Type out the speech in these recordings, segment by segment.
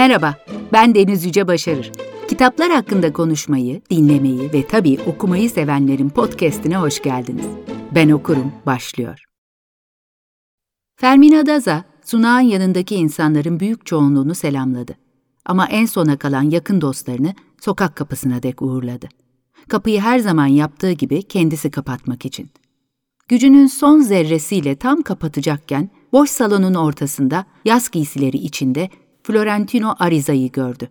Merhaba, ben Deniz Yüce Başarır. Kitaplar hakkında konuşmayı, dinlemeyi ve tabii okumayı sevenlerin podcastine hoş geldiniz. Ben okurum, başlıyor. Fermina Daza, sunağın yanındaki insanların büyük çoğunluğunu selamladı. Ama en sona kalan yakın dostlarını sokak kapısına dek uğurladı. Kapıyı her zaman yaptığı gibi kendisi kapatmak için. Gücünün son zerresiyle tam kapatacakken boş salonun ortasında yaz giysileri içinde Florentino Ariza'yı gördü.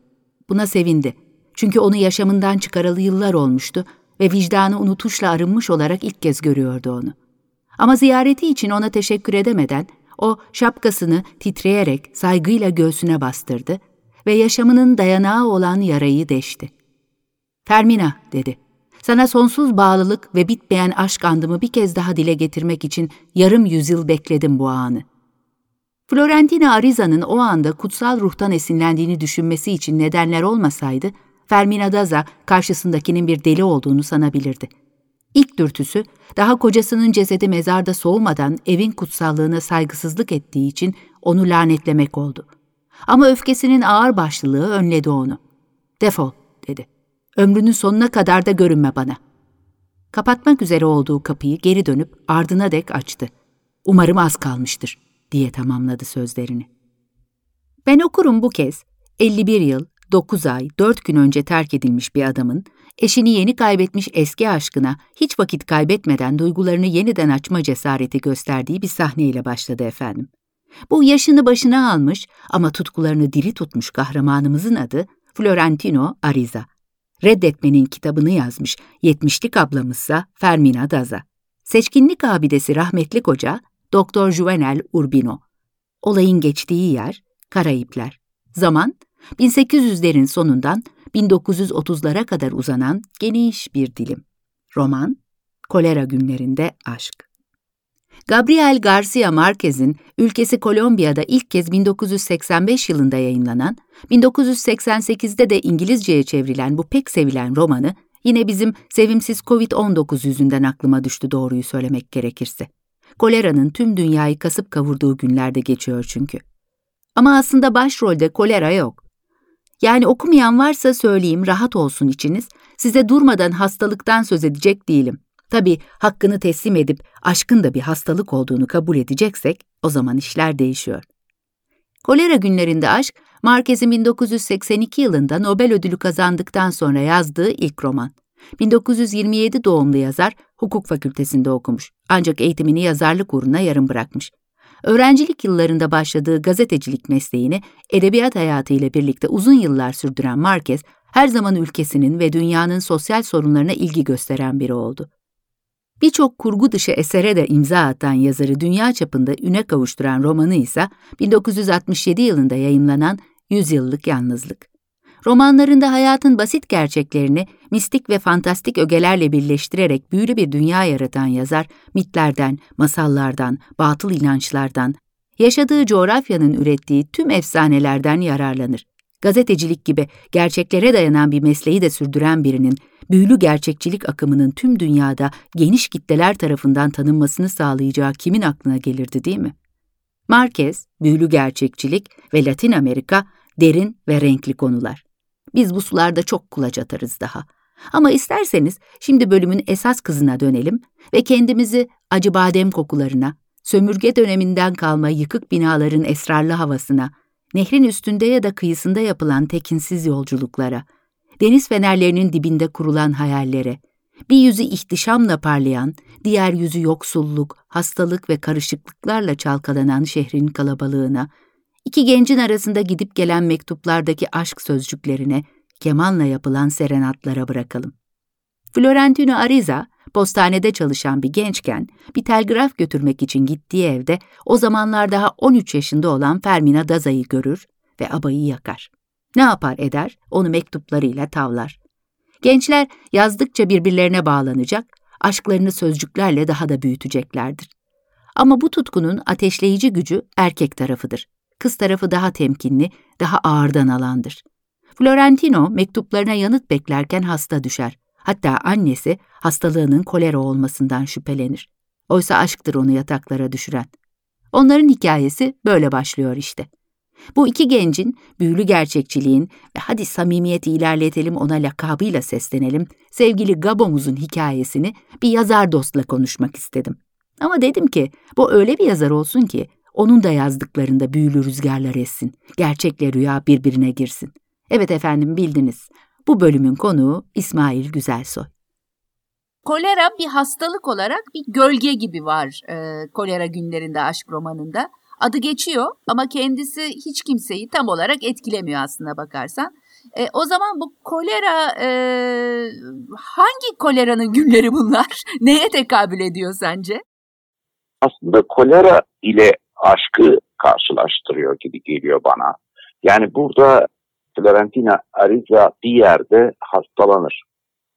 Buna sevindi. Çünkü onu yaşamından çıkaralı yıllar olmuştu ve vicdanı unutuşla arınmış olarak ilk kez görüyordu onu. Ama ziyareti için ona teşekkür edemeden o şapkasını titreyerek saygıyla göğsüne bastırdı ve yaşamının dayanağı olan yarayı deşti. Fermina dedi. Sana sonsuz bağlılık ve bitmeyen aşk andımı bir kez daha dile getirmek için yarım yüzyıl bekledim bu anı. Florentina Ariza'nın o anda kutsal ruhtan esinlendiğini düşünmesi için nedenler olmasaydı, Fermina Daza karşısındakinin bir deli olduğunu sanabilirdi. İlk dürtüsü, daha kocasının cesedi mezarda soğumadan evin kutsallığına saygısızlık ettiği için onu lanetlemek oldu. Ama öfkesinin ağır başlılığı önledi onu. Defol, dedi. Ömrünün sonuna kadar da görünme bana. Kapatmak üzere olduğu kapıyı geri dönüp ardına dek açtı. Umarım az kalmıştır, diye tamamladı sözlerini. Ben okurum bu kez, 51 yıl, 9 ay, 4 gün önce terk edilmiş bir adamın, eşini yeni kaybetmiş eski aşkına hiç vakit kaybetmeden duygularını yeniden açma cesareti gösterdiği bir sahneyle başladı efendim. Bu yaşını başına almış ama tutkularını diri tutmuş kahramanımızın adı Florentino Ariza. Reddetmenin kitabını yazmış yetmişlik ablamızsa Fermina Daza. Seçkinlik abidesi rahmetli koca Doktor Juvenel Urbino. Olayın geçtiği yer Karayipler. Zaman 1800'lerin sonundan 1930'lara kadar uzanan geniş bir dilim. Roman, kolera günlerinde aşk. Gabriel Garcia Marquez'in ülkesi Kolombiya'da ilk kez 1985 yılında yayınlanan, 1988'de de İngilizceye çevrilen bu pek sevilen romanı yine bizim sevimsiz Covid-19 yüzünden aklıma düştü doğruyu söylemek gerekirse. Koleranın tüm dünyayı kasıp kavurduğu günlerde geçiyor çünkü. Ama aslında başrolde kolera yok. Yani okumayan varsa söyleyeyim rahat olsun içiniz, size durmadan hastalıktan söz edecek değilim. Tabii hakkını teslim edip aşkın da bir hastalık olduğunu kabul edeceksek o zaman işler değişiyor. Kolera günlerinde aşk, Marquez'in 1982 yılında Nobel ödülü kazandıktan sonra yazdığı ilk roman. 1927 doğumlu yazar hukuk fakültesinde okumuş ancak eğitimini yazarlık uğruna yarım bırakmış. Öğrencilik yıllarında başladığı gazetecilik mesleğini edebiyat hayatı ile birlikte uzun yıllar sürdüren Marquez, her zaman ülkesinin ve dünyanın sosyal sorunlarına ilgi gösteren biri oldu. Birçok kurgu dışı esere de imza atan yazarı dünya çapında üne kavuşturan romanı ise 1967 yılında yayımlanan Yüzyıllık Yalnızlık. Romanlarında hayatın basit gerçeklerini mistik ve fantastik ögelerle birleştirerek büyülü bir dünya yaratan yazar, mitlerden, masallardan, batıl inançlardan, yaşadığı coğrafyanın ürettiği tüm efsanelerden yararlanır. Gazetecilik gibi gerçeklere dayanan bir mesleği de sürdüren birinin büyülü gerçekçilik akımının tüm dünyada geniş kitleler tarafından tanınmasını sağlayacağı kimin aklına gelirdi değil mi? Marquez, büyülü gerçekçilik ve Latin Amerika derin ve renkli konular. Biz bu sularda çok kulaç atarız daha. Ama isterseniz şimdi bölümün esas kızına dönelim ve kendimizi acı badem kokularına, sömürge döneminden kalma yıkık binaların esrarlı havasına, nehrin üstünde ya da kıyısında yapılan tekinsiz yolculuklara, deniz fenerlerinin dibinde kurulan hayallere, bir yüzü ihtişamla parlayan, diğer yüzü yoksulluk, hastalık ve karışıklıklarla çalkalanan şehrin kalabalığına, iki gencin arasında gidip gelen mektuplardaki aşk sözcüklerine, kemanla yapılan serenatlara bırakalım. Florentino Ariza, postanede çalışan bir gençken bir telgraf götürmek için gittiği evde o zamanlar daha 13 yaşında olan Fermina Daza'yı görür ve abayı yakar. Ne yapar eder? Onu mektuplarıyla tavlar. Gençler yazdıkça birbirlerine bağlanacak, aşklarını sözcüklerle daha da büyüteceklerdir. Ama bu tutkunun ateşleyici gücü erkek tarafıdır. Kız tarafı daha temkinli, daha ağırdan alandır. Florentino mektuplarına yanıt beklerken hasta düşer. Hatta annesi hastalığının kolera olmasından şüphelenir. Oysa aşktır onu yataklara düşüren. Onların hikayesi böyle başlıyor işte. Bu iki gencin büyülü gerçekçiliğin ve hadi samimiyeti ilerletelim ona lakabıyla seslenelim, sevgili Gabomuz'un hikayesini bir yazar dostla konuşmak istedim. Ama dedim ki bu öyle bir yazar olsun ki onun da yazdıklarında büyülü rüzgarlar essin, gerçekle rüya birbirine girsin. Evet efendim bildiniz. Bu bölümün konuğu İsmail Güzelsoy. Kolera bir hastalık olarak bir gölge gibi var e, kolera günlerinde aşk romanında. Adı geçiyor ama kendisi hiç kimseyi tam olarak etkilemiyor aslına bakarsan. E, o zaman bu kolera e, hangi koleranın günleri bunlar? Neye tekabül ediyor sence? Aslında kolera ile aşkı karşılaştırıyor gibi geliyor bana. Yani burada Florentina Ariza bir yerde hastalanır.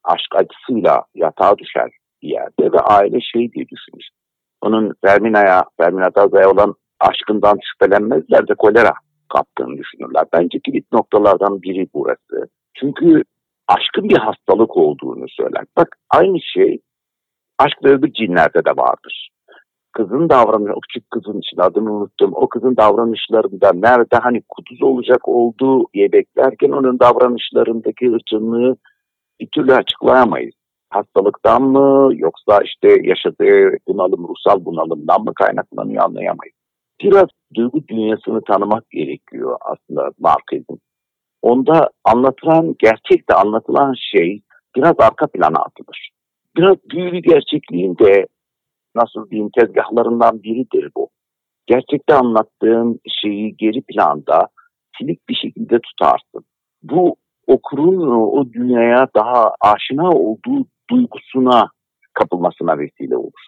Aşk acısıyla yatağa düşer bir yerde ve aile şey diye düşünür. Onun Fermina'ya, Fermina Daza'ya olan aşkından şüphelenmezler de kolera kaptığını düşünürler. Bence kilit noktalardan biri burası. Çünkü aşkın bir hastalık olduğunu söyler. Bak aynı şey aşk ve öbür cinlerde de vardır. Kızın davranışı, o küçük kızın için adını unuttum. O kızın davranışlarında nerede hani kuduz olacak olduğu yebeklerken onun davranışlarındaki hırçınlığı bir türlü açıklayamayız. Hastalıktan mı yoksa işte yaşadığı bunalım, ruhsal bunalımdan mı kaynaklanıyor anlayamayız biraz duygu dünyasını tanımak gerekiyor aslında Marquez'in. Onda anlatılan, gerçekte anlatılan şey biraz arka plana atılır. Biraz büyülü gerçekliğin de nasıl diyeyim tezgahlarından biridir bu. Gerçekte anlattığın şeyi geri planda silik bir şekilde tutarsın. Bu okurun o dünyaya daha aşina olduğu duygusuna kapılmasına vesile olur.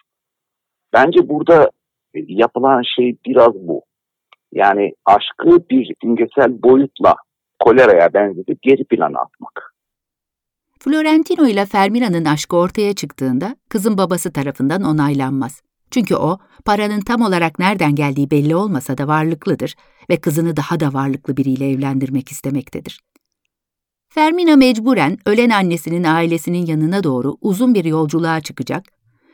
Bence burada yapılan şey biraz bu. Yani aşkı bir simgesel boyutla koleraya benzedip geri plana atmak. Florentino ile Fermina'nın aşkı ortaya çıktığında kızın babası tarafından onaylanmaz. Çünkü o, paranın tam olarak nereden geldiği belli olmasa da varlıklıdır ve kızını daha da varlıklı biriyle evlendirmek istemektedir. Fermina mecburen ölen annesinin ailesinin yanına doğru uzun bir yolculuğa çıkacak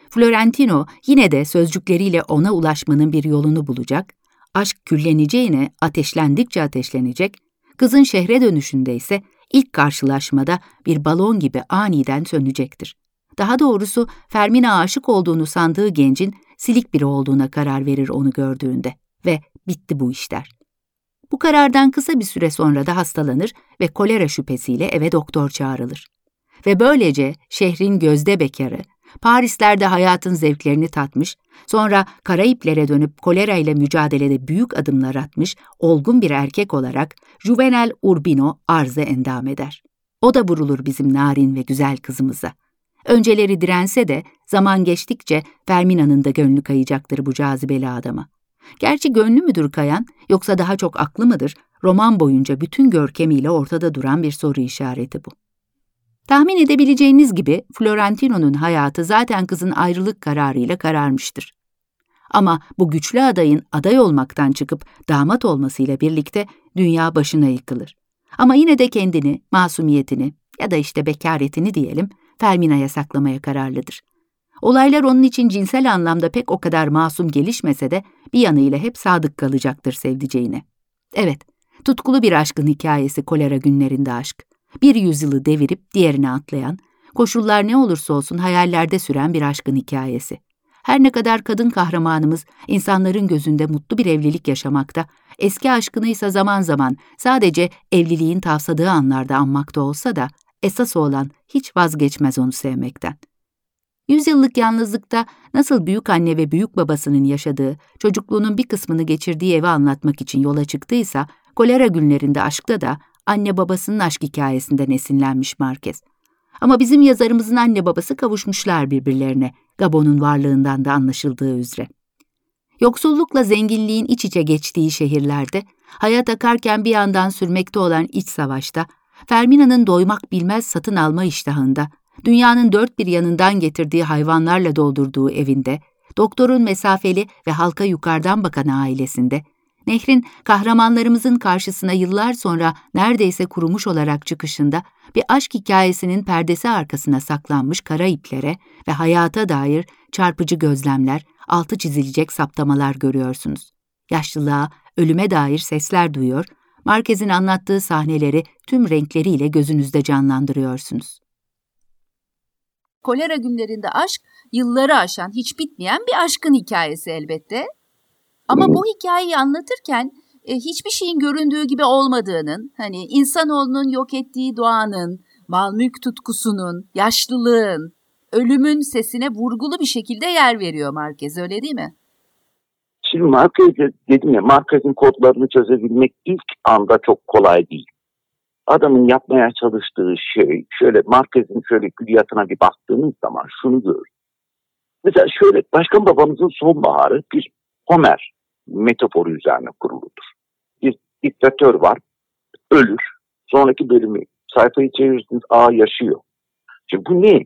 Florentino yine de sözcükleriyle ona ulaşmanın bir yolunu bulacak, aşk külleneceğine ateşlendikçe ateşlenecek, kızın şehre dönüşünde ise ilk karşılaşmada bir balon gibi aniden sönecektir. Daha doğrusu Fermina aşık olduğunu sandığı gencin silik biri olduğuna karar verir onu gördüğünde ve bitti bu işler. Bu karardan kısa bir süre sonra da hastalanır ve kolera şüphesiyle eve doktor çağrılır. Ve böylece şehrin gözde bekarı, Parisler'de hayatın zevklerini tatmış, sonra Karayiplere dönüp kolera ile mücadelede büyük adımlar atmış, olgun bir erkek olarak Juvenal Urbino arzı endam eder. O da vurulur bizim narin ve güzel kızımıza. Önceleri dirense de zaman geçtikçe Fermina'nın da gönlü kayacaktır bu cazibeli adama. Gerçi gönlü müdür kayan yoksa daha çok aklı mıdır? Roman boyunca bütün görkemiyle ortada duran bir soru işareti bu. Tahmin edebileceğiniz gibi Florentino'nun hayatı zaten kızın ayrılık kararıyla kararmıştır. Ama bu güçlü adayın aday olmaktan çıkıp damat olmasıyla birlikte dünya başına yıkılır. Ama yine de kendini, masumiyetini ya da işte bekaretini diyelim Fermina'ya saklamaya kararlıdır. Olaylar onun için cinsel anlamda pek o kadar masum gelişmese de bir yanıyla hep sadık kalacaktır sevdiceğine. Evet, tutkulu bir aşkın hikayesi kolera günlerinde aşk bir yüzyılı devirip diğerine atlayan, koşullar ne olursa olsun hayallerde süren bir aşkın hikayesi. Her ne kadar kadın kahramanımız insanların gözünde mutlu bir evlilik yaşamakta, eski aşkını ise zaman zaman sadece evliliğin tavsadığı anlarda anmakta olsa da esas olan hiç vazgeçmez onu sevmekten. Yüzyıllık yalnızlıkta nasıl büyük anne ve büyük babasının yaşadığı, çocukluğunun bir kısmını geçirdiği evi anlatmak için yola çıktıysa, kolera günlerinde aşkta da anne babasının aşk hikayesinden esinlenmiş Marquez. Ama bizim yazarımızın anne babası kavuşmuşlar birbirlerine, Gabon'un varlığından da anlaşıldığı üzere. Yoksullukla zenginliğin iç içe geçtiği şehirlerde, hayat akarken bir yandan sürmekte olan iç savaşta, Fermina'nın doymak bilmez satın alma iştahında, dünyanın dört bir yanından getirdiği hayvanlarla doldurduğu evinde, doktorun mesafeli ve halka yukarıdan bakan ailesinde, Nehrin kahramanlarımızın karşısına yıllar sonra neredeyse kurumuş olarak çıkışında bir aşk hikayesinin perdesi arkasına saklanmış kara iplere ve hayata dair çarpıcı gözlemler, altı çizilecek saptamalar görüyorsunuz. Yaşlılığa, Ölüme dair sesler duyuyor, Marquez'in anlattığı sahneleri tüm renkleriyle gözünüzde canlandırıyorsunuz. Kolera günlerinde aşk yılları aşan, hiç bitmeyen bir aşkın hikayesi elbette. Ama bu hikayeyi anlatırken e, hiçbir şeyin göründüğü gibi olmadığının, hani insanoğlunun yok ettiği doğanın, mal mülk tutkusunun, yaşlılığın, ölümün sesine vurgulu bir şekilde yer veriyor Marquez öyle değil mi? Şimdi Marquez dedim ya Marquez'in kodlarını çözebilmek ilk anda çok kolay değil. Adamın yapmaya çalıştığı şey şöyle Marquez'in şöyle külliyatına bir baktığınız zaman şunu görür. Mesela şöyle başkan babamızın sonbaharı bir Homer metaforu üzerine kuruludur. Bir diktatör var, ölür. Sonraki bölümü sayfayı çevirirsiniz, aa yaşıyor. Şimdi bu ne?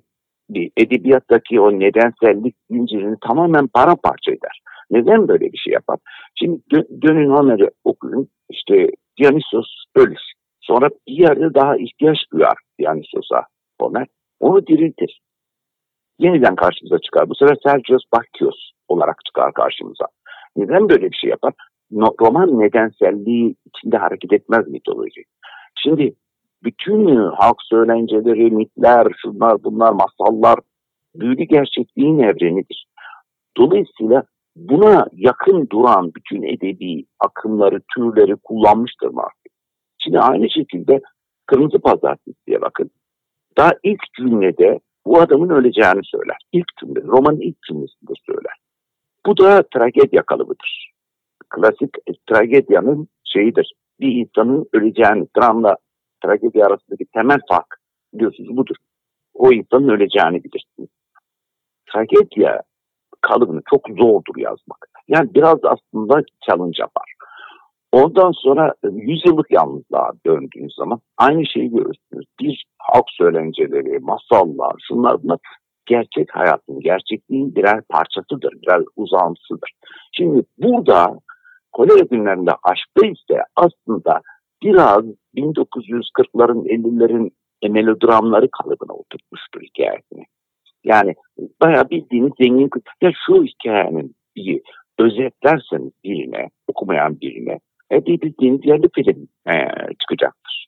Bir edebiyattaki o nedensellik zincirini tamamen paramparça eder. Neden böyle bir şey yapar? Şimdi dö- dönün Homer'i okuyun. İşte Dionysos ölür. Sonra bir yerde daha ihtiyaç duyar Dionysos'a Homer. Onu diriltir. Yeniden karşımıza çıkar. Bu sefer Sergios Bakkios olarak çıkar karşımıza. Neden böyle bir şey yapar? Roman nedenselliği içinde hareket etmez mitoloji. Şimdi bütün halk söylenceleri, mitler, şunlar bunlar, masallar büyülü gerçekliğin evrenidir. Dolayısıyla buna yakın duran bütün edebi akımları, türleri kullanmıştır Marx. Şimdi aynı şekilde Kırmızı Pazartesi'ye bakın. Daha ilk cümlede bu adamın öleceğini söyler. İlk cümle, romanın ilk cümlesinde söyler. Bu da tragedya kalıbıdır. Klasik e, tragedyanın şeyidir. Bir insanın öleceğini, dramla tragedya arasındaki temel fark biliyorsunuz budur. O insanın öleceğini bilirsiniz. Tragedya kalıbını çok zordur yazmak. Yani biraz aslında challenge yapar. Ondan sonra 100 yıllık yalnızlığa döndüğünüz zaman aynı şeyi görürsünüz. Bir halk söylenceleri, masallar, şunlar bunlar gerçek hayatın, gerçekliğin birer parçasıdır, birer uzantısıdır. Şimdi burada kolera günlerinde aşkta ise aslında biraz 1940'ların 50'lerin melodramları kalıbına oturtmuştur hikayesini. Yani bayağı bildiğiniz zengin kız. Ya şu hikayenin bir özetlerseniz birine, okumayan birine e, bildiğiniz yerli film e, çıkacaktır.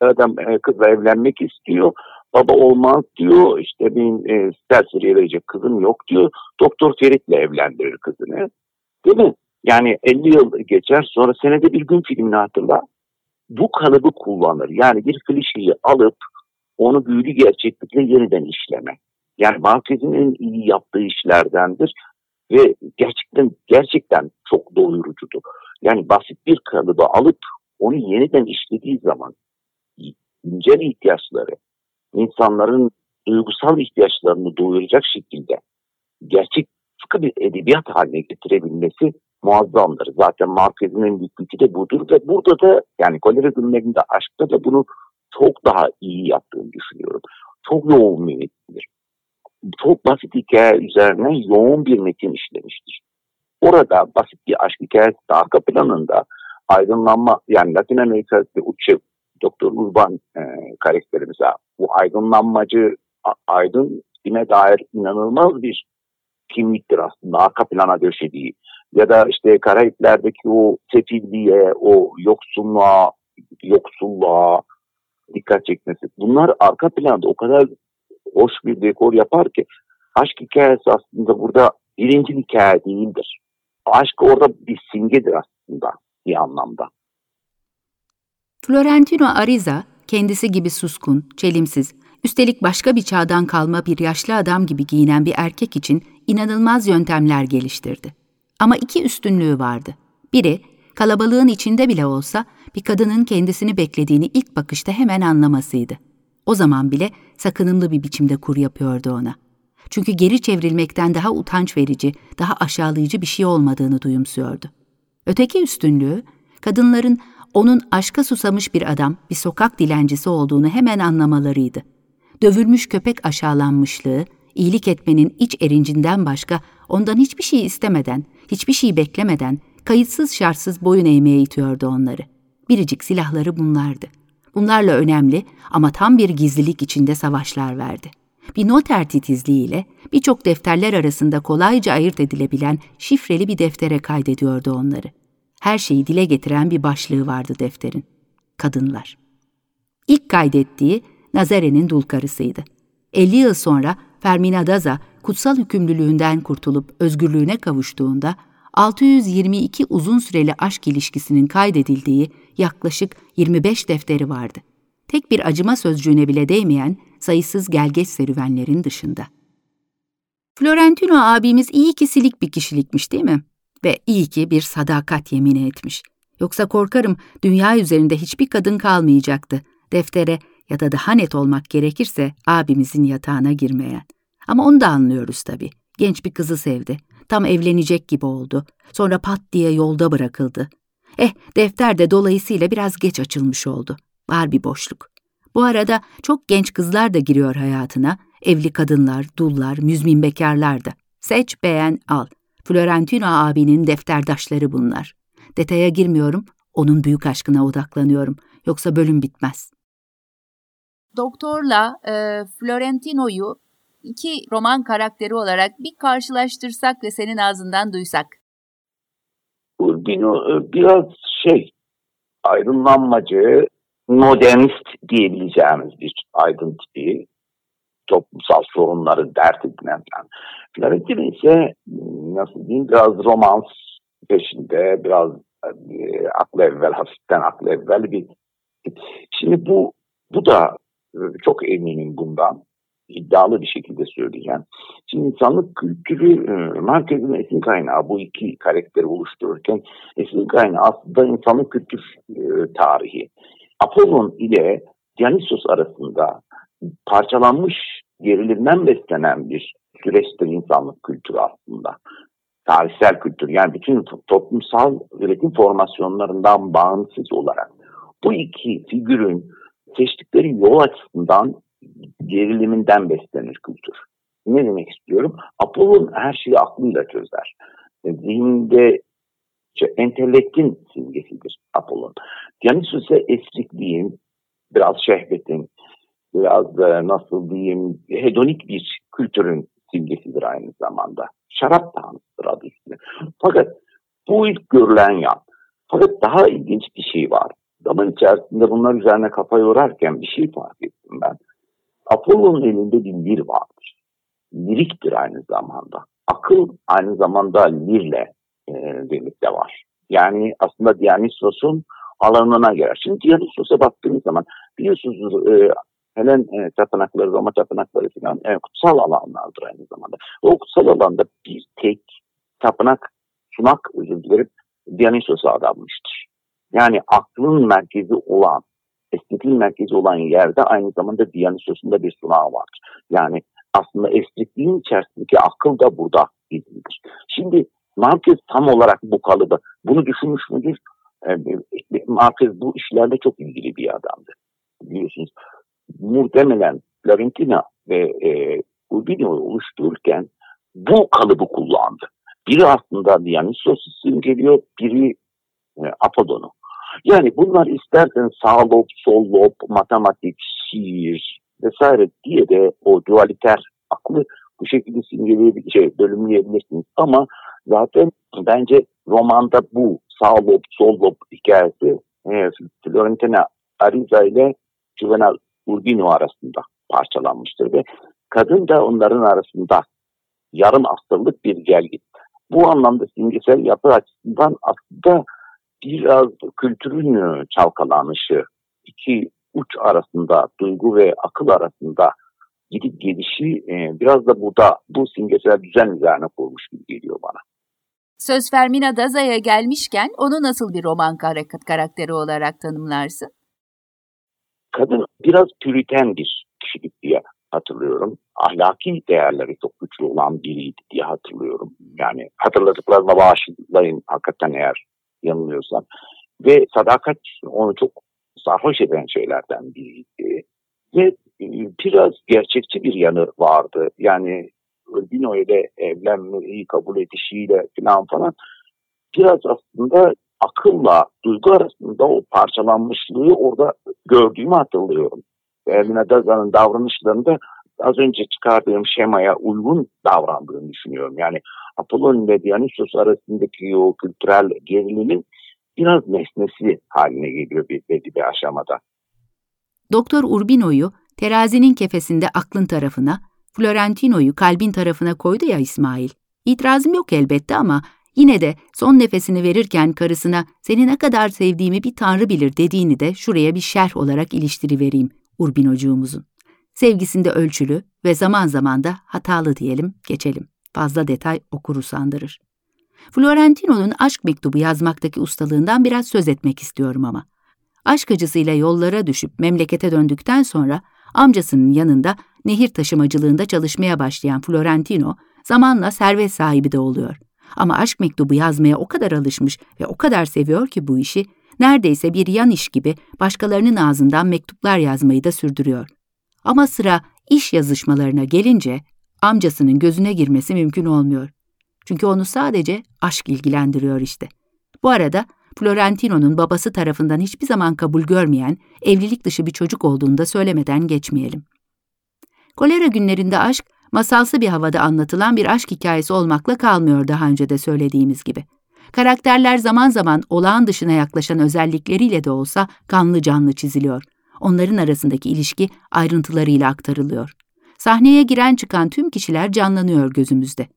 Adam e, kızla evlenmek istiyor. Baba olmaz diyor. İşte benim e, serseriye verecek kızım yok diyor. Doktor Ferit'le evlendirir kızını. Değil mi? Yani 50 yıl geçer sonra senede bir gün filmini hatırla. Bu kalıbı kullanır. Yani bir klişeyi alıp onu büyülü gerçeklikle yeniden işleme. Yani Marquez'in en iyi yaptığı işlerdendir ve gerçekten gerçekten çok doyurucudur. Yani basit bir kalıbı alıp onu yeniden işlediği zaman güncel ihtiyaçları, insanların duygusal ihtiyaçlarını doyuracak şekilde gerçek sıkı bir edebiyat haline getirebilmesi muazzamdır. Zaten Marquez'in en büyük gücü de budur ve burada da yani kolera günlerinde aşkta da bunu çok daha iyi yaptığını düşünüyorum. Çok yoğun metindir. Çok basit hikaye üzerine yoğun bir metin işlemiştir. Orada basit bir aşk hikayesi de arka planında aydınlanma yani Latin Amerika'daki uçu Doktor Urban e, karakterimize bu aydınlanmacı aydın dine dair inanılmaz bir kimliktir aslında arka plana döşediği ya da işte Karayipler'deki o sefilliğe, o yoksulluğa, yoksulluğa dikkat çekmesi. Bunlar arka planda o kadar hoş bir dekor yapar ki aşk hikayesi aslında burada birinci hikaye değildir. Aşk orada bir simgedir aslında bir anlamda. Florentino Ariza kendisi gibi suskun, çelimsiz, üstelik başka bir çağdan kalma bir yaşlı adam gibi giyinen bir erkek için inanılmaz yöntemler geliştirdi. Ama iki üstünlüğü vardı. Biri, kalabalığın içinde bile olsa bir kadının kendisini beklediğini ilk bakışta hemen anlamasıydı. O zaman bile sakınımlı bir biçimde kur yapıyordu ona. Çünkü geri çevrilmekten daha utanç verici, daha aşağılayıcı bir şey olmadığını duyumsuyordu. Öteki üstünlüğü, kadınların onun aşka susamış bir adam, bir sokak dilencisi olduğunu hemen anlamalarıydı. Dövülmüş köpek aşağılanmışlığı, iyilik etmenin iç erincinden başka ondan hiçbir şey istemeden, hiçbir şey beklemeden, kayıtsız şartsız boyun eğmeye itiyordu onları. Biricik silahları bunlardı. Bunlarla önemli ama tam bir gizlilik içinde savaşlar verdi. Bir noter titizliğiyle birçok defterler arasında kolayca ayırt edilebilen şifreli bir deftere kaydediyordu onları. Her şeyi dile getiren bir başlığı vardı defterin. Kadınlar. İlk kaydettiği Nazare'nin dul karısıydı. 50 yıl sonra Fermina Daza kutsal hükümlülüğünden kurtulup özgürlüğüne kavuştuğunda 622 uzun süreli aşk ilişkisinin kaydedildiği yaklaşık 25 defteri vardı. Tek bir acıma sözcüğüne bile değmeyen sayısız gelgeç serüvenlerin dışında. Florentino abimiz iyi ki silik bir kişilikmiş değil mi? Ve iyi ki bir sadakat yemini etmiş. Yoksa korkarım dünya üzerinde hiçbir kadın kalmayacaktı. Deftere ya da daha net olmak gerekirse abimizin yatağına girmeyen. Ama onu da anlıyoruz tabii. Genç bir kızı sevdi. Tam evlenecek gibi oldu. Sonra pat diye yolda bırakıldı. Eh, defter de dolayısıyla biraz geç açılmış oldu. Var bir boşluk. Bu arada çok genç kızlar da giriyor hayatına. Evli kadınlar, dullar, müzmin bekarlar da. Seç, beğen, al. Florentino abinin defterdaşları bunlar. Detaya girmiyorum, onun büyük aşkına odaklanıyorum. Yoksa bölüm bitmez. Doktorla e, Florentino'yu iki roman karakteri olarak bir karşılaştırsak ve senin ağzından duysak. Urbino e, biraz şey aydınlanmacı, modernist diyebileceğimiz bir aydın tipi. Toplumsal sorunları dert edinen falan. Florentino ise nasıl diyeyim biraz romans peşinde, biraz e, aklı evvel, hafiften aklı evvel bir Şimdi bu bu da e, çok eminim bundan iddialı bir şekilde söyleyeceğim. Şimdi insanlık kültürü e, merkezin esin kaynağı bu iki karakteri oluştururken esin kaynağı aslında insanlık kültür e, tarihi. Apollon ile Dionysos arasında parçalanmış gerilimden beslenen bir süreçtir insanlık kültürü aslında. Tarihsel kültür yani bütün toplumsal üretim formasyonlarından bağımsız olarak bu iki figürün seçtikleri yol açısından geriliminden beslenir kültür. Ne demek istiyorum? Apollon her şeyi aklıyla çözer. E, zihinde işte, entelektin simgesidir Apollon. Dionysus ise esrikliğin, biraz şehvetin, biraz e, nasıl diyeyim hedonik bir kültürün simgesidir aynı zamanda. Şarap tanrısıdır adı üstünde. Fakat bu ilk görülen yan. Fakat daha ilginç bir şey var. Zaman içerisinde bunlar üzerine kafa yorarken bir şey fark ettim ben. Apollo'nun elinde bir lir vardır. Liriktir aynı zamanda. Akıl aynı zamanda lirle birlikte var. Yani aslında Dionysos'un alanına girer. Şimdi Dionysos'a baktığınız zaman biliyorsunuz e, Helen e, tapınakları, Roma tapınakları falan e, kutsal alanlardır aynı zamanda. O kutsal alanda bir tek tapınak, sunak özür dilerim Dionysos'a adanmıştır. Yani aklın merkezi olan estetiğin merkezi olan yerde aynı zamanda Dionysos'un da bir sunağı var. Yani aslında estetliğin içerisindeki akıl da burada gizlidir. Şimdi Marquez tam olarak bu kalıbı, bunu düşünmüş müdür? E, Marquez bu işlerle çok ilgili bir adamdı. Biliyorsunuz muhtemelen Florentina ve e, Urbino'yu oluştururken bu kalıbı kullandı. Biri aslında Dionysos'u simgeliyor, biri e, Apollon'u. Yani bunlar istersen sağ lob, sol lob, matematik, şiir vesaire diye de o dualiter aklı bu şekilde simgeleyebilir, şey, bölümleyebilirsiniz. Ama zaten bence romanda bu sağ lob, sol lob hikayesi e, Florentina Ariza ile Juvenal Urbino arasında parçalanmıştır ve kadın da onların arasında yarım asırlık bir gelgit. Bu anlamda simgesel yapı açısından aslında biraz kültürün e, çalkalanışı, iki uç arasında, duygu ve akıl arasında gidip gelişi e, biraz da burada bu simgesel düzen üzerine kurmuş gibi geliyor bana. Söz Fermina Daza'ya gelmişken onu nasıl bir roman karakteri olarak tanımlarsın? Kadın biraz püriten bir kişilik diye hatırlıyorum. Ahlaki değerleri çok güçlü olan biriydi diye hatırlıyorum. Yani hatırladıklarıma bağışlayın hakikaten eğer yanılmıyorsam. Ve sadakat onu çok sarhoş eden şeylerden biriydi. Ve e, biraz gerçekçi bir yanı vardı. Yani Albino ile evlenmeyi kabul edişiyle falan falan biraz aslında akılla duygu arasında o parçalanmışlığı orada gördüğümü hatırlıyorum. Ermine Dazan'ın davranışlarında az önce çıkardığım şemaya uygun davrandığını düşünüyorum. Yani Apollon ile Dionysos arasındaki o kültürel gerilimin biraz nesnesi haline geliyor bir, belli bir aşamada. Doktor Urbino'yu terazinin kefesinde aklın tarafına, Florentino'yu kalbin tarafına koydu ya İsmail. İtirazım yok elbette ama yine de son nefesini verirken karısına seni ne kadar sevdiğimi bir tanrı bilir dediğini de şuraya bir şerh olarak iliştirivereyim Urbinocuğumuzun. Sevgisinde ölçülü ve zaman zaman da hatalı diyelim, geçelim. Fazla detay okuru sandırır. Florentino'nun aşk mektubu yazmaktaki ustalığından biraz söz etmek istiyorum ama. Aşk acısıyla yollara düşüp memlekete döndükten sonra amcasının yanında nehir taşımacılığında çalışmaya başlayan Florentino zamanla servet sahibi de oluyor. Ama aşk mektubu yazmaya o kadar alışmış ve o kadar seviyor ki bu işi, neredeyse bir yan iş gibi başkalarının ağzından mektuplar yazmayı da sürdürüyor. Ama sıra iş yazışmalarına gelince amcasının gözüne girmesi mümkün olmuyor. Çünkü onu sadece aşk ilgilendiriyor işte. Bu arada Florentino'nun babası tarafından hiçbir zaman kabul görmeyen, evlilik dışı bir çocuk olduğunu da söylemeden geçmeyelim. Kolera günlerinde aşk, masalsı bir havada anlatılan bir aşk hikayesi olmakla kalmıyor daha önce de söylediğimiz gibi. Karakterler zaman zaman olağan dışına yaklaşan özellikleriyle de olsa kanlı canlı çiziliyor. Onların arasındaki ilişki ayrıntılarıyla aktarılıyor. Sahneye giren çıkan tüm kişiler canlanıyor gözümüzde.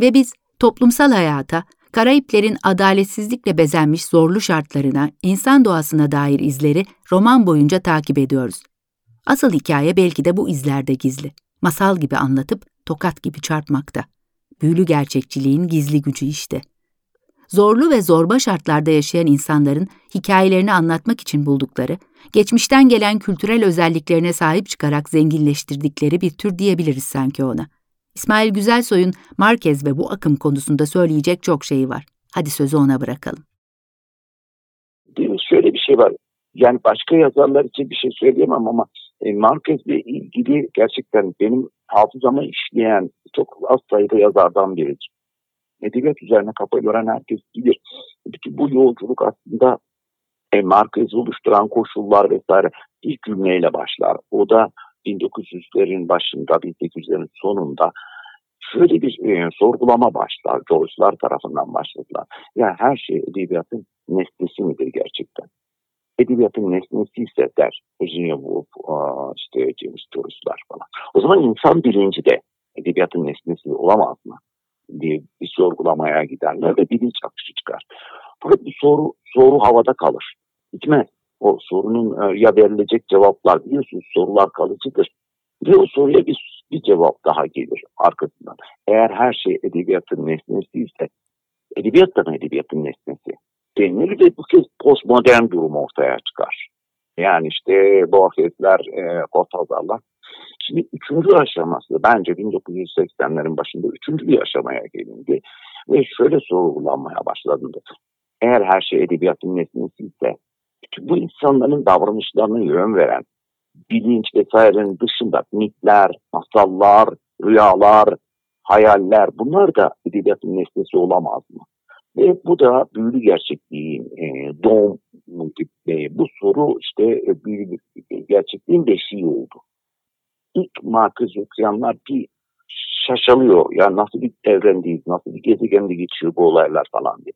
Ve biz toplumsal hayata, Karayiplerin adaletsizlikle bezenmiş zorlu şartlarına, insan doğasına dair izleri roman boyunca takip ediyoruz. Asıl hikaye belki de bu izlerde gizli. Masal gibi anlatıp tokat gibi çarpmakta. Büyülü gerçekçiliğin gizli gücü işte. Zorlu ve zorba şartlarda yaşayan insanların hikayelerini anlatmak için buldukları, geçmişten gelen kültürel özelliklerine sahip çıkarak zenginleştirdikleri bir tür diyebiliriz sanki ona. İsmail Güzelsoy'un Marquez ve bu akım konusunda söyleyecek çok şeyi var. Hadi sözü ona bırakalım. Değil mi? Şöyle bir şey var. Yani başka yazarlar için bir şey söyleyemem ama e, Marquez'le ilgili gerçekten benim hafızama işleyen çok az sayıda yazardan biridir. Edebiyat üzerine kafa gören herkes bilir. Bütün bu yolculuk aslında e, Marquez'i oluşturan koşullar vesaire ilk cümleyle başlar. O da 1900'lerin başında, 1800'lerin sonunda şöyle bir e, sorgulama başlar. Joyce'lar tarafından başladılar. Ya her şey edebiyatın nesnesi midir gerçekten? Edebiyatın nesnesi ise der Woolf, işte James Joyce'lar falan. O zaman insan bilinci de edebiyatın nesnesi olamaz mı? diye bir sorgulamaya giderler ve bilinç akışı çıkar. Fakat bu soru, soru havada kalır. Gitmez o sorunun e, ya verilecek cevaplar biliyorsunuz sorular kalıcıdır. Ve o soruya bir, bir cevap daha gelir arkasından. Eğer her şey edebiyatın nesnesi ise edebiyat da mı edebiyatın nesnesi? Denilir ve bu kez postmodern durum ortaya çıkar. Yani işte Borges'ler, e, Cortázar'lar. Şimdi üçüncü aşaması bence 1980'lerin başında üçüncü bir aşamaya gelindi. Ve şöyle sorgulanmaya başlandı. Eğer her şey edebiyatın nesnesi ise bu insanların davranışlarına yön veren bilinç vesairenin dışında mitler, masallar, rüyalar, hayaller bunlar da edebiyatın nesnesi olamaz mı? Ve bu da büyülü gerçekliğin e, doğum e, bu soru işte e, büyülü gerçekliğin beşiği oldu. İlk Marcus okuyanlar bir şaşalıyor. Yani nasıl bir evrendeyiz, nasıl bir gezegende geçiyor bu olaylar falan diye.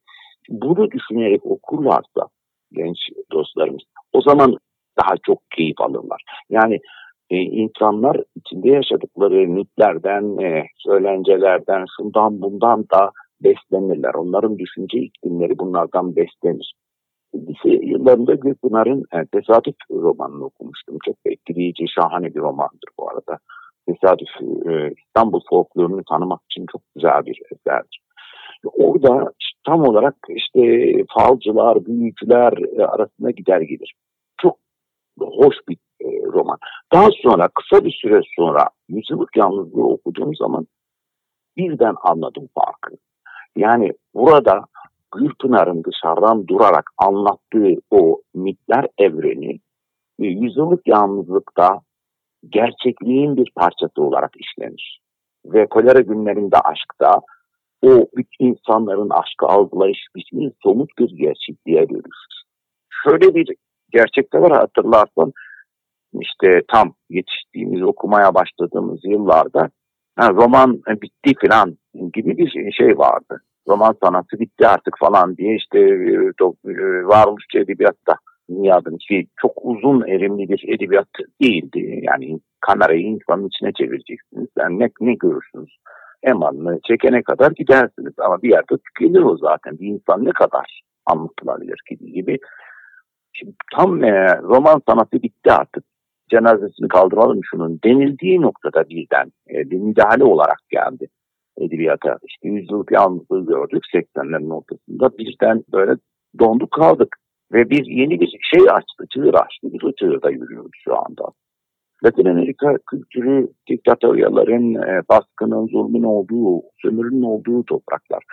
Bunu düşünerek okurlarsa genç dostlarımız. O zaman daha çok keyif alırlar. Yani e, insanlar içinde yaşadıkları mitlerden, e, söylencelerden, şundan bundan da beslenirler. Onların düşünce iklimleri bunlardan beslenir. Lise yıllarında Gülpınar'ın e, Tesadüf romanını okumuştum. Çok etkileyici, şahane bir romandır bu arada. Tesadüf e, İstanbul folklorunu tanımak için çok güzel bir eserdir. Orada tam olarak işte falcılar, büyücüler e, arasında gider gelir. Çok hoş bir roman. Daha sonra kısa bir süre sonra Yüzyıllık Yalnızlığı okuduğum zaman birden anladım farkı. Yani burada Gülpınar'ın dışarıdan durarak anlattığı o mitler evreni e, Yüzyıllık Yalnızlık'ta gerçekliğin bir parçası olarak işlenir. Ve kolera günlerinde aşkta o üç insanların aşkı algılayış biçimi somut bir gerçekliğe dönüşür. Şöyle bir gerçekte var hatırlarsan işte tam yetiştiğimiz okumaya başladığımız yıllarda ha, roman bitti falan gibi bir şey vardı. roman sanatı bitti artık falan diye işte e, e, varoluşçu edebiyatta dünyadan ki çok uzun erimli bir edebiyat değildi. Yani kamerayı insanın içine çevireceksiniz. Yani ne, ne görürsünüz? Emanını çekene kadar gidersiniz ama bir yerde tükenir o zaten. Bir insan ne kadar anlatılabilir gibi gibi. Şimdi tam e, roman sanatı bitti artık. Cenazesini kaldıralım şunun denildiği noktada birden e, bir müdahale olarak geldi edebiyata. İşte yüzyıllık yalnızlığı gördük 80'lerin ortasında. Birden böyle donduk kaldık. Ve bir yeni bir şey açtı, çığır açtı. Biz o çığırda yürüyoruz şu anda. Latin Amerika kültürü diktatöryaların, e, baskının, zulmün olduğu, sömürünün olduğu topraklar.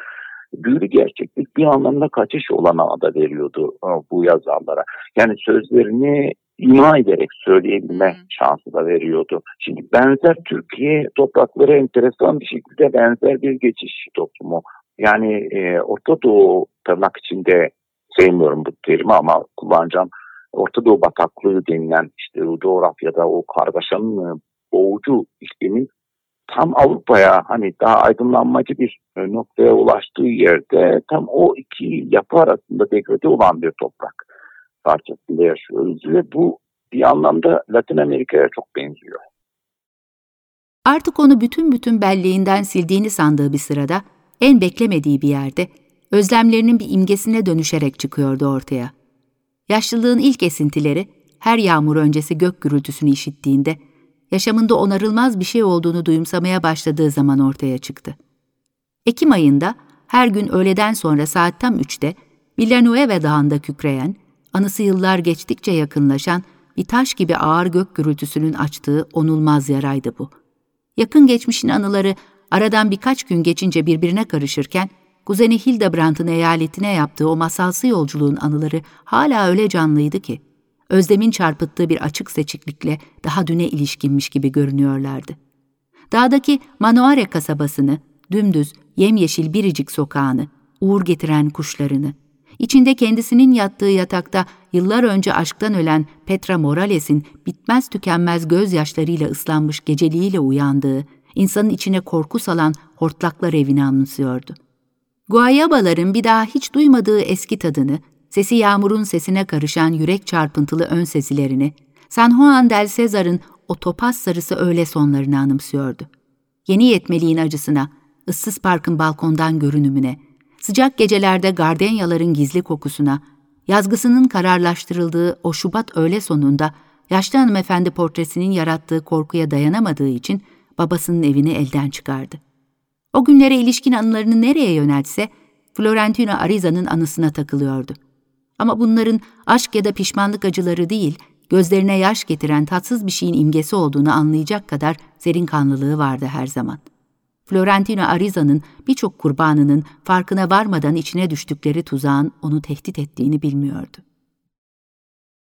Büyülü gerçeklik bir anlamda kaçış olanağı da veriyordu e, bu yazarlara. Yani sözlerini ima ederek söyleyebilme şansı da veriyordu. Şimdi benzer Türkiye toprakları enteresan bir şekilde benzer bir geçiş toplumu. Yani e, Orta Doğu tırnak içinde sevmiyorum bu terimi ama kullanacağım. Orta Doğu bataklığı denilen işte o coğrafyada o kargaşanın e, boğucu iklimin tam Avrupa'ya hani daha aydınlanmacı bir e, noktaya ulaştığı yerde tam o iki yapı arasında degrade olan bir toprak parçasında yaşıyoruz ve bu bir anlamda Latin Amerika'ya çok benziyor. Artık onu bütün bütün belleğinden sildiğini sandığı bir sırada en beklemediği bir yerde özlemlerinin bir imgesine dönüşerek çıkıyordu ortaya. Yaşlılığın ilk esintileri, her yağmur öncesi gök gürültüsünü işittiğinde, yaşamında onarılmaz bir şey olduğunu duyumsamaya başladığı zaman ortaya çıktı. Ekim ayında, her gün öğleden sonra saat tam üçte, Villanueva Dağı'nda kükreyen, anısı yıllar geçtikçe yakınlaşan bir taş gibi ağır gök gürültüsünün açtığı onulmaz yaraydı bu. Yakın geçmişin anıları aradan birkaç gün geçince birbirine karışırken, kuzeni Hildebrand'ın eyaletine yaptığı o masalsı yolculuğun anıları hala öyle canlıydı ki, özlemin çarpıttığı bir açık seçiklikle daha düne ilişkinmiş gibi görünüyorlardı. Dağdaki Manoare kasabasını, dümdüz, yemyeşil biricik sokağını, uğur getiren kuşlarını, içinde kendisinin yattığı yatakta yıllar önce aşktan ölen Petra Morales'in bitmez tükenmez gözyaşlarıyla ıslanmış geceliğiyle uyandığı, insanın içine korku salan hortlaklar evini anımsıyordu. Guayabaların bir daha hiç duymadığı eski tadını, sesi yağmurun sesine karışan yürek çarpıntılı ön sesilerini, San Juan del Cesar'ın o topaz sarısı öğle sonlarını anımsıyordu. Yeni yetmeliğin acısına, ıssız parkın balkondan görünümüne, sıcak gecelerde gardenyaların gizli kokusuna, yazgısının kararlaştırıldığı o Şubat öğle sonunda yaşlı hanımefendi portresinin yarattığı korkuya dayanamadığı için babasının evini elden çıkardı. O günlere ilişkin anılarını nereye yöneltse, Florentino Ariza'nın anısına takılıyordu. Ama bunların aşk ya da pişmanlık acıları değil, gözlerine yaş getiren tatsız bir şeyin imgesi olduğunu anlayacak kadar serin kanlılığı vardı her zaman. Florentino Ariza'nın birçok kurbanının farkına varmadan içine düştükleri tuzağın onu tehdit ettiğini bilmiyordu.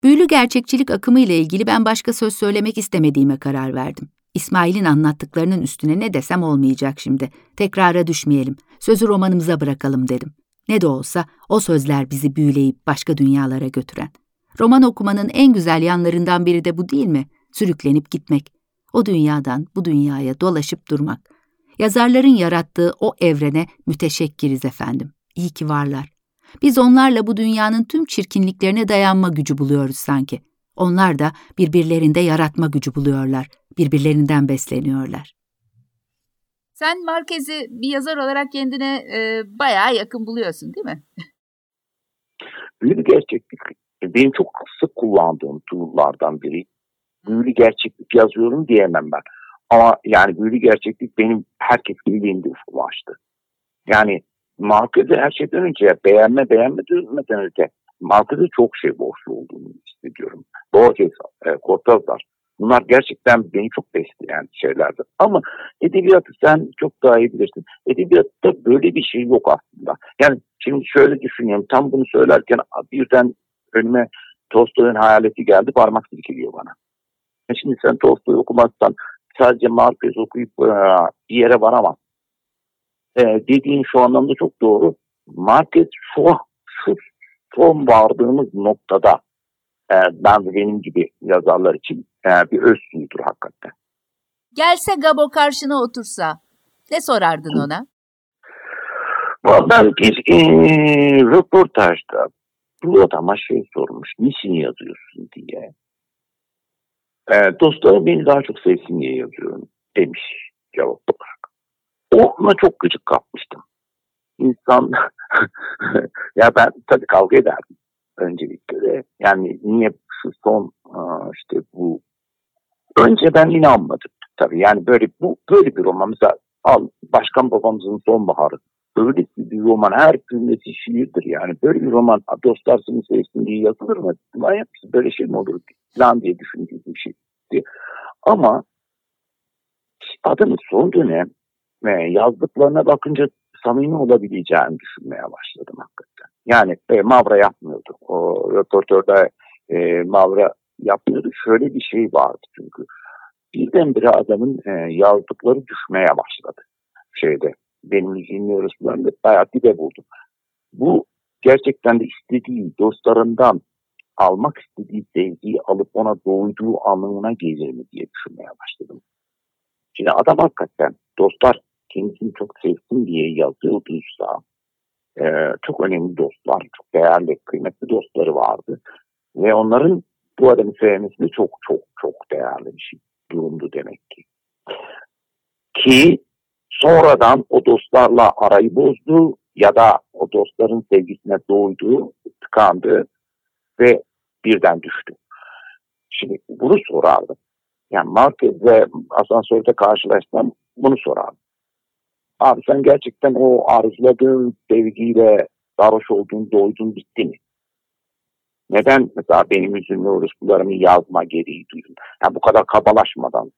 Büyülü gerçekçilik akımı ile ilgili ben başka söz söylemek istemediğime karar verdim. İsmail'in anlattıklarının üstüne ne desem olmayacak şimdi. Tekrara düşmeyelim. Sözü romanımıza bırakalım dedim. Ne de olsa o sözler bizi büyüleyip başka dünyalara götüren. Roman okumanın en güzel yanlarından biri de bu değil mi? Sürüklenip gitmek. O dünyadan bu dünyaya dolaşıp durmak. Yazarların yarattığı o evrene müteşekkiriz efendim. İyi ki varlar. Biz onlarla bu dünyanın tüm çirkinliklerine dayanma gücü buluyoruz sanki. Onlar da birbirlerinde yaratma gücü buluyorlar birbirlerinden besleniyorlar. Sen Marquez'i bir yazar olarak kendine e, bayağı yakın buluyorsun değil mi? Büyülü gerçeklik benim çok sık kullandığım tool'lardan biri. Büyülü gerçeklik yazıyorum diyemem ben. Ama yani büyülü gerçeklik benim herkes gibi benim de ufkumu açtı. Yani Marquez'i her şeyden önce beğenme beğenme demeden önce Marquez'e çok şey borçlu olduğunu hissediyorum. Borges, e, Cortázar Bunlar gerçekten beni çok besleyen şeylerdi. Ama edebiyatı sen çok daha iyi bilirsin. Edebiyatta böyle bir şey yok aslında. Yani şimdi şöyle düşünüyorum. Tam bunu söylerken birden önüme Tolstoy'un hayaleti geldi. Parmak silkeliyor bana. Şimdi sen Tolstoy okumazsan sadece Marquez okuyup e, bir yere varamaz. Ee, dediğin şu anlamda çok doğru. Marquez şu, şu son vardığımız noktada e, ben de benim gibi yazarlar için e, bir öz suyudur hakikaten. Gelse Gabo karşına otursa ne sorardın ona? Ben bir e, röportajda bu adama şey sormuş, niçin yazıyorsun diye. E, dostlarım beni daha çok sevsin diye yazıyorum demiş cevap olarak. Ona çok gıcık kapmıştım. İnsan, ya ben tabii kavga ederdim öncelikle de. Yani niye şu son işte bu önce ben inanmadım tabii. Yani böyle bu böyle bir roman mesela al Başkan Babamızın Sonbaharı. Öyle bir roman her cümlesi şiirdir yani. Böyle bir roman dostlar seni sevsin diye yazılır mı? Manyak böyle şey mi olur falan diye düşündüğüm bir şey. Ama adamın son dönem e, yazdıklarına bakınca samimi olabileceğini düşünmeye başladım hakikaten. Yani e, Mavra yapmıyordu. O röportörde e, Mavra yapmıyordu. Şöyle bir şey vardı çünkü. Birdenbire adamın e, yazdıkları düşmeye başladı. Şeyde benim zihinli orasılarında bayağı dibe buldum. Bu gerçekten de istediği dostlarından almak istediği sevgiyi alıp ona doyduğu anlamına gelir mi diye düşünmeye başladım. Şimdi adam hakikaten dostlar kendisini çok sevsin diye yazıyorduysa e, çok önemli dostlar, çok değerli, kıymetli dostları vardı. Ve onların bu adamı sevmesi de çok çok çok değerli bir şey durumdu demek ki. Ki sonradan o dostlarla arayı bozdu ya da o dostların sevgisine doydu, tıkandı ve birden düştü. Şimdi bunu sorardım. Yani Marquez'le asansörde karşılaşsam bunu sorardım. Abi sen gerçekten o arzuladığın sevgiyle sarhoş olduğun, doydun, bitti mi? Neden mesela benim üzümlü orospularımı yazma gereği duydun? Yani bu kadar kabalaşmadan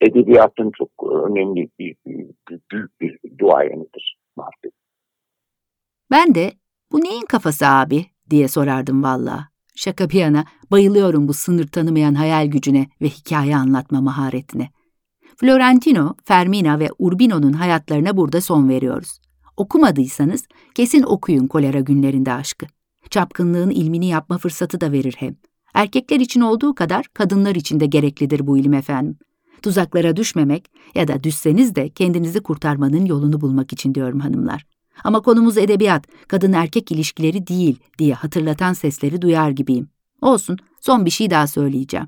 edebiyatın çok önemli bir, bir, bir büyük bir duayenidir Martin. Ben de bu neyin kafası abi diye sorardım valla. Şaka bir yana bayılıyorum bu sınır tanımayan hayal gücüne ve hikaye anlatma maharetine. Florentino, Fermina ve Urbino'nun hayatlarına burada son veriyoruz. Okumadıysanız kesin okuyun kolera günlerinde aşkı. Çapkınlığın ilmini yapma fırsatı da verir hem. Erkekler için olduğu kadar kadınlar için de gereklidir bu ilim efendim. Tuzaklara düşmemek ya da düşseniz de kendinizi kurtarmanın yolunu bulmak için diyorum hanımlar. Ama konumuz edebiyat, kadın erkek ilişkileri değil diye hatırlatan sesleri duyar gibiyim. Olsun, son bir şey daha söyleyeceğim.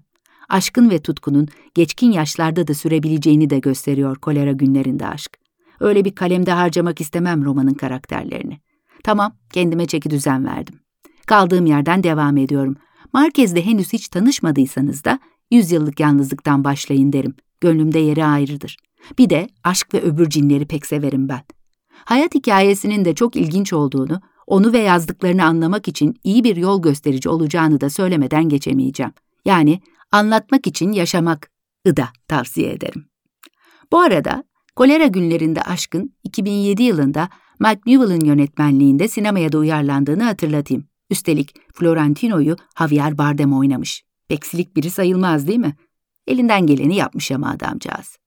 Aşkın ve tutkunun geçkin yaşlarda da sürebileceğini de gösteriyor kolera günlerinde aşk. Öyle bir kalemde harcamak istemem romanın karakterlerini. Tamam, kendime çeki düzen verdim. Kaldığım yerden devam ediyorum. Marquez'le henüz hiç tanışmadıysanız da yüzyıllık yalnızlıktan başlayın derim. Gönlümde yeri ayrıdır. Bir de aşk ve öbür cinleri pek severim ben. Hayat hikayesinin de çok ilginç olduğunu, onu ve yazdıklarını anlamak için iyi bir yol gösterici olacağını da söylemeden geçemeyeceğim. Yani anlatmak için yaşamak da tavsiye ederim. Bu arada Kolera Günlerinde Aşkın 2007 yılında Mike Newell'ın yönetmenliğinde sinemaya da uyarlandığını hatırlatayım. Üstelik Florentino'yu Javier Bardem oynamış. Peksilik biri sayılmaz değil mi? Elinden geleni yapmış ama adamcağız.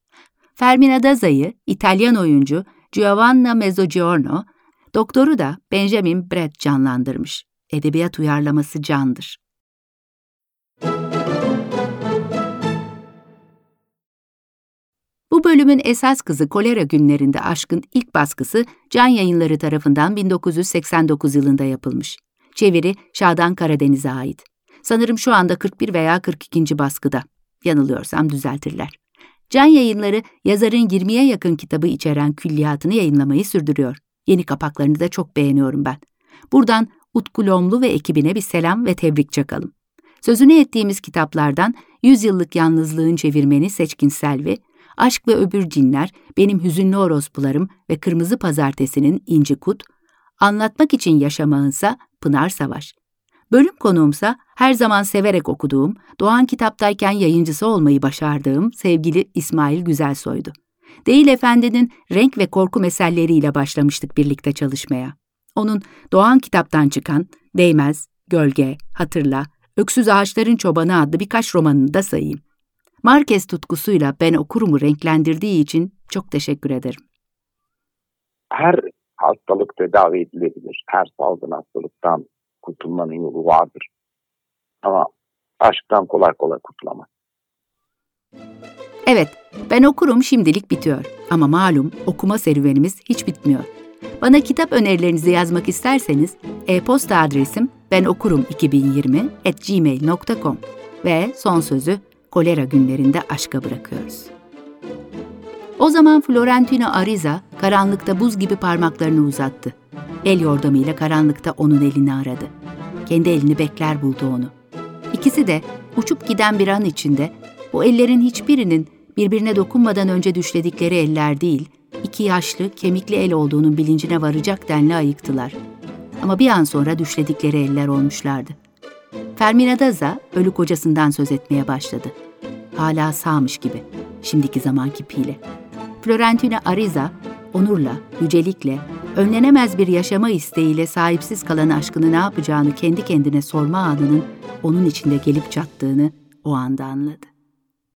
Fermina Daza'yı İtalyan oyuncu Giovanna Mezzogiorno, doktoru da Benjamin Brett canlandırmış. Edebiyat uyarlaması candır. Bu bölümün esas kızı Kolera Günlerinde Aşkın ilk baskısı Can Yayınları tarafından 1989 yılında yapılmış. Çeviri Şadan Karadeniz'e ait. Sanırım şu anda 41 veya 42. baskıda. Yanılıyorsam düzeltirler. Can Yayınları yazarın 20'ye yakın kitabı içeren külliyatını yayınlamayı sürdürüyor. Yeni kapaklarını da çok beğeniyorum ben. Buradan Utku Lomlu ve ekibine bir selam ve tebrik çakalım. Sözünü ettiğimiz kitaplardan Yüzyıllık Yalnızlığın Çevirmeni Seçkin Selvi, Aşk ve Öbür Cinler, Benim Hüzünlü Orospularım ve Kırmızı Pazartesi'nin İnci Kut, Anlatmak için Yaşamağınsa Pınar Savaş. Bölüm konuğumsa her zaman severek okuduğum, Doğan kitaptayken yayıncısı olmayı başardığım sevgili İsmail Güzelsoy'du. Değil Efendi'nin renk ve korku meseleleriyle başlamıştık birlikte çalışmaya. Onun Doğan kitaptan çıkan Değmez, Gölge, Hatırla, Öksüz Ağaçların Çobanı adlı birkaç romanını da sayayım. Marquez tutkusuyla ben okurumu renklendirdiği için çok teşekkür ederim. Her hastalık tedavi edilebilir. Her salgın hastalıktan kurtulmanın yolu vardır. Ama aşktan kolay kolay kurtulamaz. Evet, ben okurum şimdilik bitiyor. Ama malum okuma serüvenimiz hiç bitmiyor. Bana kitap önerilerinizi yazmak isterseniz e-posta adresim benokurum2020 at gmail.com ve son sözü kolera günlerinde aşka bırakıyoruz. O zaman Florentino Ariza karanlıkta buz gibi parmaklarını uzattı. El yordamıyla karanlıkta onun elini aradı. Kendi elini bekler buldu onu. İkisi de uçup giden bir an içinde bu ellerin hiçbirinin birbirine dokunmadan önce düşledikleri eller değil, iki yaşlı, kemikli el olduğunun bilincine varacak denli ayıktılar. Ama bir an sonra düşledikleri eller olmuşlardı. Fermina Daza ölü kocasından söz etmeye başladı. Hala sağmış gibi, şimdiki zaman kipiyle. Florentina Ariza, onurla, yücelikle, önlenemez bir yaşama isteğiyle sahipsiz kalan aşkını ne yapacağını kendi kendine sorma anının onun içinde gelip çattığını o anda anladı.